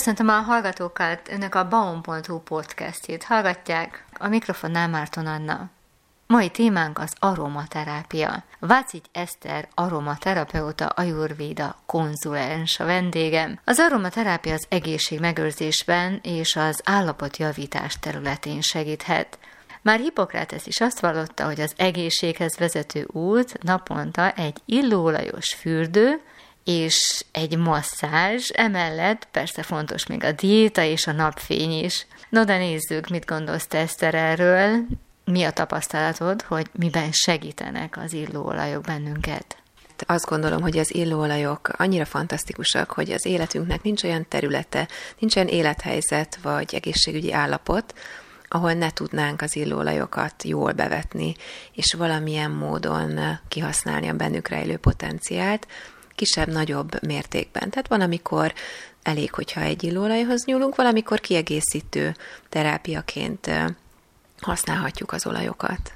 Köszöntöm a hallgatókat, önök a baum.hu podcastjét hallgatják, a mikrofonnál Márton Anna. Mai témánk az aromaterápia. Vácigy Eszter aromaterapeuta ajurvéda konzulens a vendégem. Az aromaterápia az egészség megőrzésben és az állapotjavítás területén segíthet. Már Hippokrates is azt vallotta, hogy az egészséghez vezető út naponta egy illóolajos fürdő, és egy masszázs, emellett persze fontos még a diéta és a napfény is. No, de nézzük, mit gondolsz te Eszter erről, mi a tapasztalatod, hogy miben segítenek az illóolajok bennünket? Azt gondolom, hogy az illóolajok annyira fantasztikusak, hogy az életünknek nincs olyan területe, nincs olyan élethelyzet vagy egészségügyi állapot, ahol ne tudnánk az illóolajokat jól bevetni, és valamilyen módon kihasználni a bennük rejlő potenciált, kisebb-nagyobb mértékben. Tehát van, amikor elég, hogyha egy illóolajhoz nyúlunk, valamikor kiegészítő terápiaként használhatjuk az olajokat.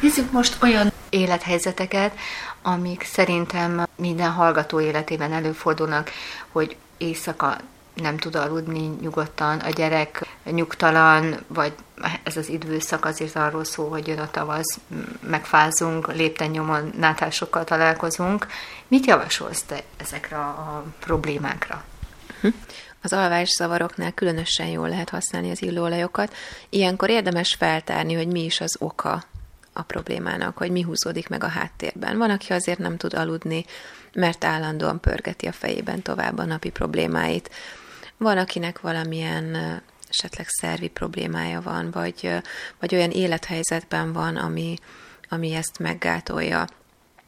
Nézzük most olyan élethelyzeteket, amik szerintem minden hallgató életében előfordulnak, hogy éjszaka nem tud aludni nyugodtan, a gyerek nyugtalan, vagy ez az időszak azért arról szól, hogy jön a tavasz, megfázunk, lépten nyomon nátásokkal találkozunk. Mit javasolsz te ezekre a problémákra? Hm. Az alvászavaroknál különösen jól lehet használni az illóolajokat. Ilyenkor érdemes feltárni, hogy mi is az oka a problémának, hogy mi húzódik meg a háttérben. Van, aki azért nem tud aludni, mert állandóan pörgeti a fejében tovább a napi problémáit. Van, akinek valamilyen esetleg szervi problémája van, vagy, vagy olyan élethelyzetben van, ami, ami ezt meggátolja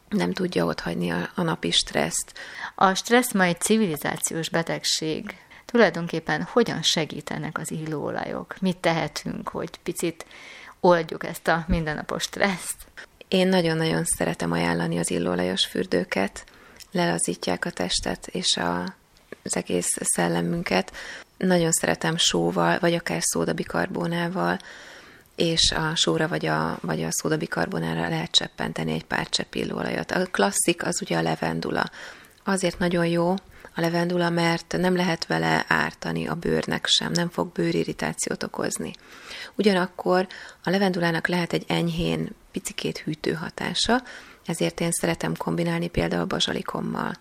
nem tudja otthagyni a, a napi stresszt. A stressz ma egy civilizációs betegség tulajdonképpen hogyan segítenek az illóolajok? Mit tehetünk, hogy picit oldjuk ezt a mindennapos stresszt? Én nagyon-nagyon szeretem ajánlani az illóolajos fürdőket, lelazítják a testet és a, az egész szellemünket. Nagyon szeretem sóval, vagy akár szódabikarbónával, és a sóra vagy a, vagy a szódabikarbónára lehet cseppenteni egy pár csepp illóolajat. A klasszik az ugye a levendula. Azért nagyon jó, a levendula, mert nem lehet vele ártani a bőrnek sem, nem fog bőrirritációt okozni. Ugyanakkor a levendulának lehet egy enyhén, picikét hűtő hatása, ezért én szeretem kombinálni például bazsalikommal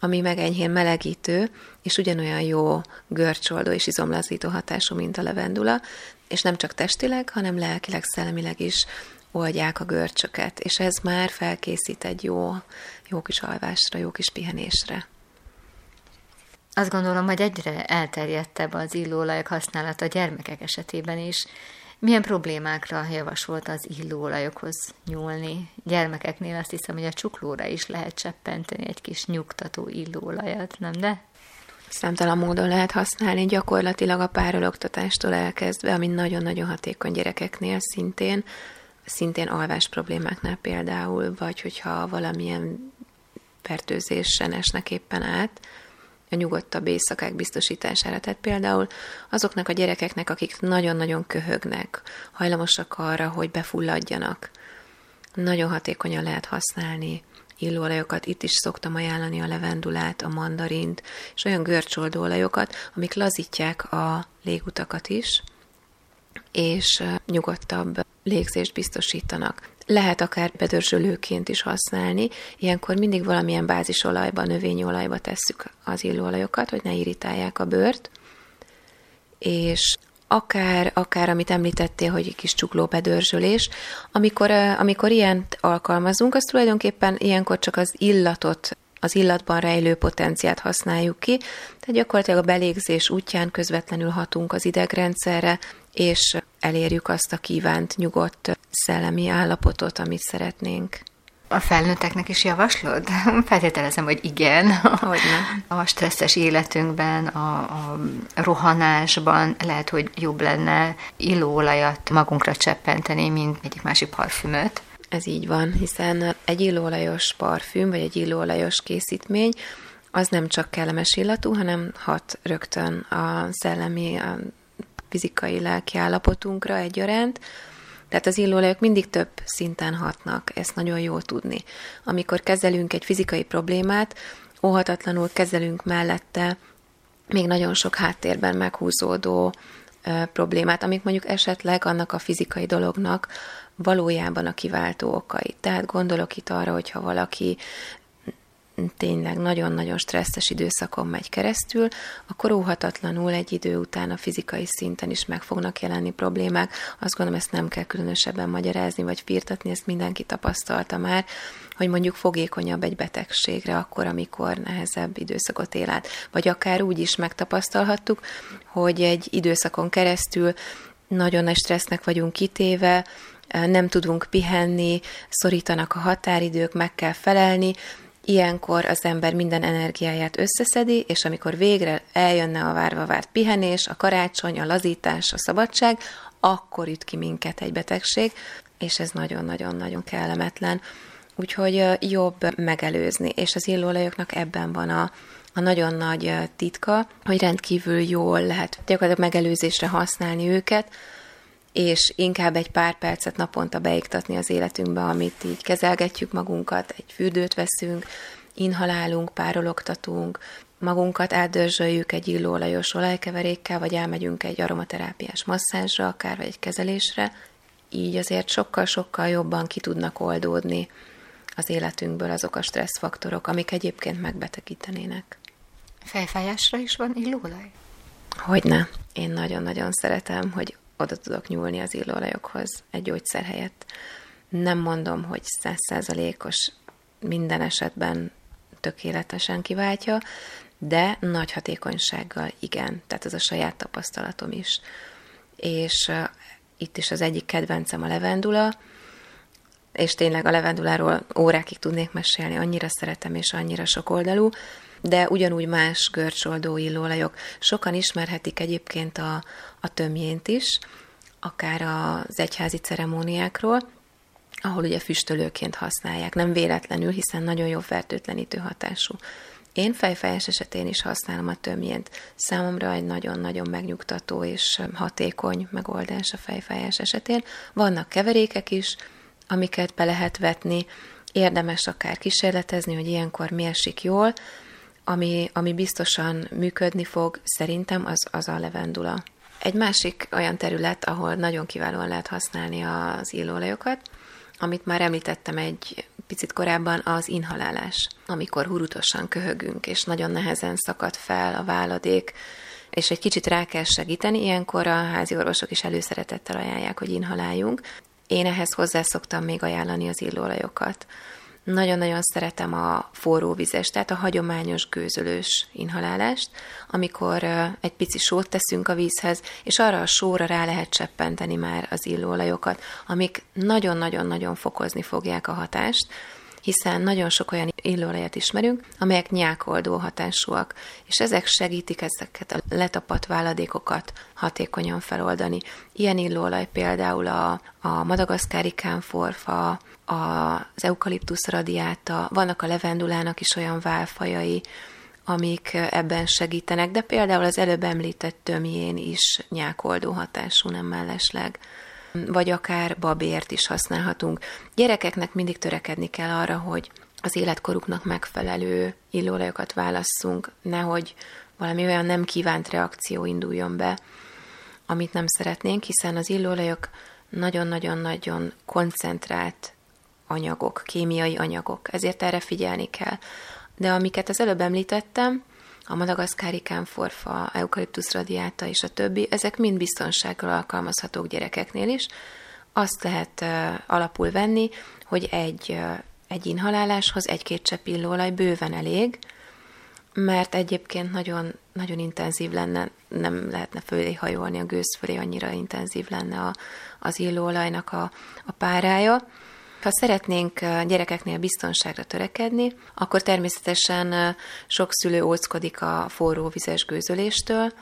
ami meg enyhén melegítő, és ugyanolyan jó görcsoldó és izomlazító hatású, mint a levendula, és nem csak testileg, hanem lelkileg, szellemileg is oldják a görcsöket, és ez már felkészít egy jó, jó kis alvásra, jó kis pihenésre. Azt gondolom, hogy egyre elterjedtebb az illóolajok használata a gyermekek esetében is. Milyen problémákra javasolt az illóolajokhoz nyúlni? Gyermekeknél azt hiszem, hogy a csuklóra is lehet cseppenteni egy kis nyugtató illóolajat, nem de? Számtalan módon lehet használni, gyakorlatilag a párologtatástól elkezdve, ami nagyon-nagyon hatékony gyerekeknél szintén, szintén alvás problémáknál például, vagy hogyha valamilyen fertőzésen esnek éppen át, a nyugodtabb éjszakák biztosítására. Tehát például azoknak a gyerekeknek, akik nagyon-nagyon köhögnek, hajlamosak arra, hogy befulladjanak, nagyon hatékonyan lehet használni illóolajokat. Itt is szoktam ajánlani a levendulát, a mandarint, és olyan görcsoldóolajokat, amik lazítják a légutakat is, és nyugodtabb légzést biztosítanak. Lehet akár bedörzsölőként is használni, ilyenkor mindig valamilyen bázisolajba, növényolajba tesszük az illóolajokat, hogy ne irritálják a bőrt, és akár, akár amit említettél, hogy egy kis csukló bedörzsölés, amikor, amikor ilyent alkalmazunk, az tulajdonképpen ilyenkor csak az illatot az illatban rejlő potenciát használjuk ki, tehát gyakorlatilag a belégzés útján közvetlenül hatunk az idegrendszerre, és elérjük azt a kívánt nyugodt szellemi állapotot, amit szeretnénk. A felnőtteknek is javaslod? Feltételezem, hogy igen. Hogyne. A stresszes életünkben, a, a rohanásban lehet, hogy jobb lenne illóolajat magunkra cseppenteni, mint egyik másik parfümöt. Ez így van, hiszen egy illóolajos parfüm, vagy egy illóolajos készítmény, az nem csak kellemes illatú, hanem hat rögtön a szellemi, a fizikai lelki állapotunkra egyaránt, tehát az illóolajok mindig több szinten hatnak, ezt nagyon jó tudni. Amikor kezelünk egy fizikai problémát, óhatatlanul kezelünk mellette még nagyon sok háttérben meghúzódó problémát, amik mondjuk esetleg annak a fizikai dolognak valójában a kiváltó okai. Tehát gondolok itt arra, hogyha valaki tényleg nagyon-nagyon stresszes időszakon megy keresztül, akkor óhatatlanul egy idő után a fizikai szinten is meg fognak jelenni problémák. Azt gondolom, ezt nem kell különösebben magyarázni vagy firtatni, ezt mindenki tapasztalta már, hogy mondjuk fogékonyabb egy betegségre akkor, amikor nehezebb időszakot él át. Vagy akár úgy is megtapasztalhattuk, hogy egy időszakon keresztül nagyon nagy stressznek vagyunk kitéve, nem tudunk pihenni, szorítanak a határidők, meg kell felelni, Ilyenkor az ember minden energiáját összeszedi, és amikor végre eljönne a várva várt pihenés, a karácsony, a lazítás, a szabadság, akkor üt ki minket egy betegség, és ez nagyon-nagyon-nagyon kellemetlen. Úgyhogy jobb megelőzni, és az illóolajoknak ebben van a, a nagyon nagy titka, hogy rendkívül jól lehet gyakorlatilag megelőzésre használni őket, és inkább egy pár percet naponta beiktatni az életünkbe, amit így kezelgetjük magunkat, egy fürdőt veszünk, inhalálunk, párologtatunk, magunkat átdörzsöljük egy illóolajos olajkeverékkel, vagy elmegyünk egy aromaterápiás masszázsra, akár vagy egy kezelésre, így azért sokkal-sokkal jobban ki tudnak oldódni az életünkből azok a stresszfaktorok, amik egyébként megbetegítenének. Fejfájásra is van illóolaj? Hogyne. Én nagyon-nagyon szeretem, hogy oda tudok nyúlni az illóolajokhoz egy gyógyszer helyett. Nem mondom, hogy százszázalékos minden esetben tökéletesen kiváltja, de nagy hatékonysággal igen, tehát ez a saját tapasztalatom is. És itt is az egyik kedvencem a levendula, és tényleg a levenduláról órákig tudnék mesélni, annyira szeretem és annyira sokoldalú, de ugyanúgy más görcsoldó illóolajok. Sokan ismerhetik egyébként a, a tömjént is, akár az egyházi ceremóniákról, ahol ugye füstölőként használják. Nem véletlenül, hiszen nagyon jó fertőtlenítő hatású. Én fejfájás esetén is használom a tömjént. Számomra egy nagyon-nagyon megnyugtató és hatékony megoldás a fejfájás esetén. Vannak keverékek is, amiket be lehet vetni, érdemes akár kísérletezni, hogy ilyenkor mi esik jól, ami, ami biztosan működni fog, szerintem az, az a levendula. Egy másik olyan terület, ahol nagyon kiválóan lehet használni az illóolajokat, amit már említettem egy picit korábban, az inhalálás. Amikor hurutosan köhögünk, és nagyon nehezen szakad fel a váladék, és egy kicsit rá kell segíteni, ilyenkor a házi orvosok is előszeretettel ajánlják, hogy inhaláljunk. Én ehhez hozzá szoktam még ajánlani az illóolajokat. Nagyon-nagyon szeretem a forró vizes, tehát a hagyományos gőzölős inhalálást, amikor egy pici sót teszünk a vízhez, és arra a sóra rá lehet cseppenteni már az illóolajokat, amik nagyon-nagyon-nagyon fokozni fogják a hatást, hiszen nagyon sok olyan illóolajat ismerünk, amelyek nyákoldó hatásúak, és ezek segítik ezeket a letapadt váladékokat hatékonyan feloldani. Ilyen illóolaj például a, a madagaszkári kánforfa, az eukaliptusz radiáta, vannak a levendulának is olyan válfajai, amik ebben segítenek, de például az előbb említett tömjén is nyákoldó hatású, nem mellesleg vagy akár babért is használhatunk. Gyerekeknek mindig törekedni kell arra, hogy az életkoruknak megfelelő illóolajokat válasszunk, nehogy valami olyan nem kívánt reakció induljon be, amit nem szeretnénk, hiszen az illóolajok nagyon-nagyon-nagyon koncentrált anyagok, kémiai anyagok, ezért erre figyelni kell. De amiket az előbb említettem, a madagaszkári kámforfa, eukaliptusz radiáta és a többi, ezek mind biztonsággal alkalmazhatók gyerekeknél is. Azt lehet alapul venni, hogy egy, egy inhaláláshoz egy-két csepp illóolaj bőven elég, mert egyébként nagyon, nagyon intenzív lenne, nem lehetne fölé hajolni a gőz fölé, annyira intenzív lenne a, az illóolajnak a, a párája. Ha szeretnénk gyerekeknél biztonságra törekedni, akkor természetesen sok szülő óckodik a forró vizes gőzöléstől.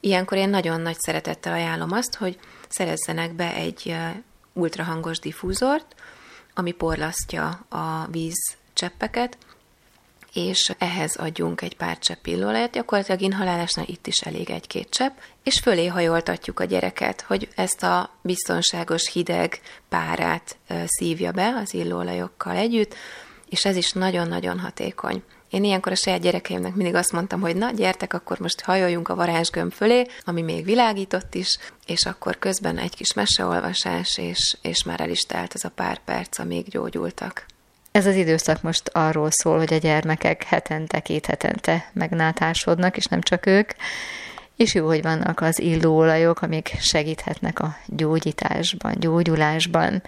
Ilyenkor én nagyon nagy szeretettel ajánlom azt, hogy szerezzenek be egy ultrahangos diffúzort, ami porlasztja a víz cseppeket, és ehhez adjunk egy pár csepp illóolajat, gyakorlatilag inhalálásnál itt is elég egy-két csepp, és fölé hajoltatjuk a gyereket, hogy ezt a biztonságos hideg párát szívja be az illóolajokkal együtt, és ez is nagyon-nagyon hatékony. Én ilyenkor a saját gyerekeimnek mindig azt mondtam, hogy na, gyertek, akkor most hajoljunk a varázsgömb fölé, ami még világított is, és akkor közben egy kis meseolvasás, és, és már el is telt ez a pár perc, amíg gyógyultak. Ez az időszak most arról szól, hogy a gyermekek hetente, két hetente megnátásodnak, és nem csak ők, és jó, hogy vannak az illóolajok, amik segíthetnek a gyógyításban, gyógyulásban.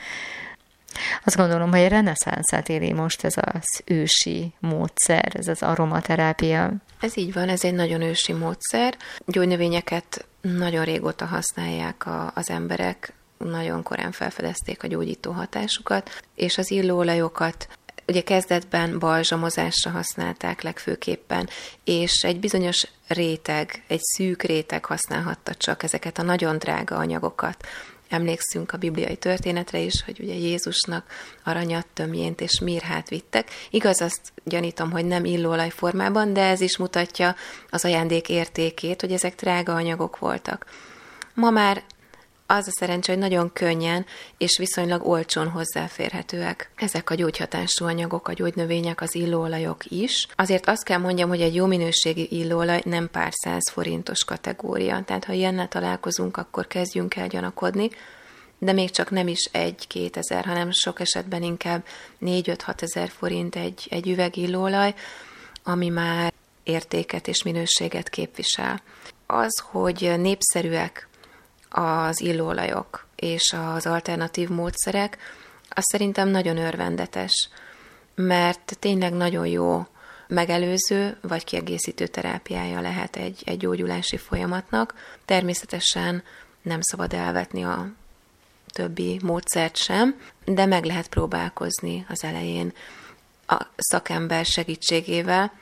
Azt gondolom, hogy a reneszánszát éli most ez az ősi módszer, ez az aromaterápia. Ez így van, ez egy nagyon ősi módszer. Gyógynövényeket nagyon régóta használják a, az emberek, nagyon korán felfedezték a gyógyító hatásukat, és az illóolajokat ugye kezdetben balzsamozásra használták legfőképpen, és egy bizonyos réteg, egy szűk réteg használhatta csak ezeket a nagyon drága anyagokat. Emlékszünk a bibliai történetre is, hogy ugye Jézusnak aranyat, tömjént és mirhát vittek. Igaz, azt gyanítom, hogy nem illóolaj formában, de ez is mutatja az ajándék értékét, hogy ezek drága anyagok voltak. Ma már az a szerencsé, hogy nagyon könnyen és viszonylag olcsón hozzáférhetőek ezek a gyógyhatású anyagok, a gyógynövények, az illóolajok is. Azért azt kell mondjam, hogy egy jó minőségi illóolaj nem pár száz forintos kategória. Tehát ha ilyennel találkozunk, akkor kezdjünk el gyanakodni, de még csak nem is egy-két ezer, hanem sok esetben inkább négy-öt-hat ezer forint egy, egy üveg illóolaj, ami már értéket és minőséget képvisel. Az, hogy népszerűek az illóolajok és az alternatív módszerek, az szerintem nagyon örvendetes, mert tényleg nagyon jó megelőző vagy kiegészítő terápiája lehet egy, egy gyógyulási folyamatnak. Természetesen nem szabad elvetni a többi módszert sem, de meg lehet próbálkozni az elején a szakember segítségével,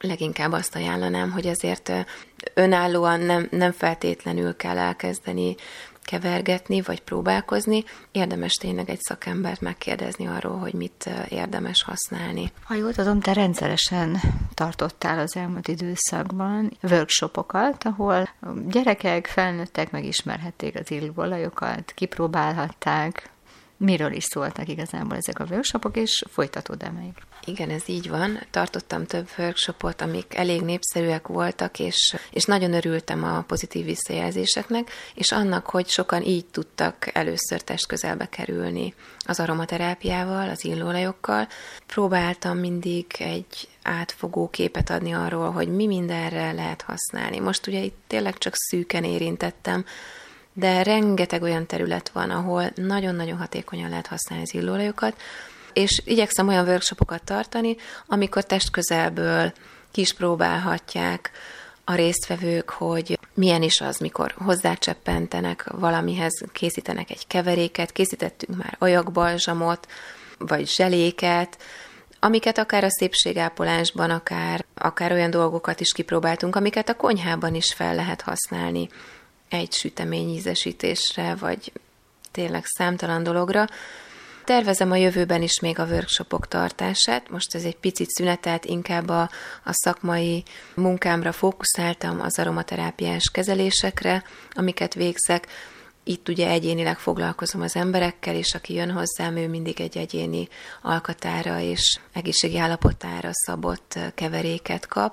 leginkább azt ajánlanám, hogy azért önállóan nem, nem feltétlenül kell elkezdeni kevergetni, vagy próbálkozni, érdemes tényleg egy szakembert megkérdezni arról, hogy mit érdemes használni. Ha jól tudom, te rendszeresen tartottál az elmúlt időszakban workshopokat, ahol gyerekek, felnőttek megismerhették az illóolajokat, kipróbálhatták, miről is szóltak igazából ezek a workshopok, és folytatód-e még? Igen, ez így van. Tartottam több workshopot, amik elég népszerűek voltak, és, és nagyon örültem a pozitív visszajelzéseknek, és annak, hogy sokan így tudtak először testközelbe kerülni az aromaterápiával, az illóolajokkal. Próbáltam mindig egy átfogó képet adni arról, hogy mi mindenre lehet használni. Most ugye itt tényleg csak szűken érintettem de rengeteg olyan terület van, ahol nagyon-nagyon hatékonyan lehet használni az illóolajokat, és igyekszem olyan workshopokat tartani, amikor testközelből kis próbálhatják a résztvevők, hogy milyen is az, mikor hozzácseppentenek valamihez, készítenek egy keveréket, készítettünk már ajakbalzsamot, vagy zseléket, amiket akár a szépségápolásban, akár, akár olyan dolgokat is kipróbáltunk, amiket a konyhában is fel lehet használni egy sütemény ízesítésre, vagy tényleg számtalan dologra. Tervezem a jövőben is még a workshopok tartását. Most ez egy picit szünetelt, inkább a, a szakmai munkámra fókuszáltam, az aromaterápiás kezelésekre, amiket végzek. Itt ugye egyénileg foglalkozom az emberekkel, és aki jön hozzám, ő mindig egy egyéni alkatára és egészségi állapotára szabott keveréket kap,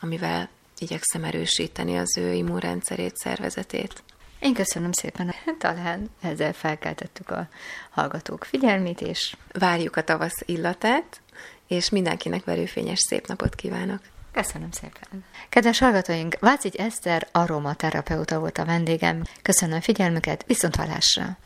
amivel igyekszem erősíteni az ő immunrendszerét, szervezetét. Én köszönöm szépen. Talán ezzel felkeltettük a hallgatók figyelmét, és várjuk a tavasz illatát, és mindenkinek verőfényes szép napot kívánok. Köszönöm szépen. Kedves hallgatóink, Vácigy Eszter aromaterapeuta volt a vendégem. Köszönöm figyelmüket, viszont hallásra!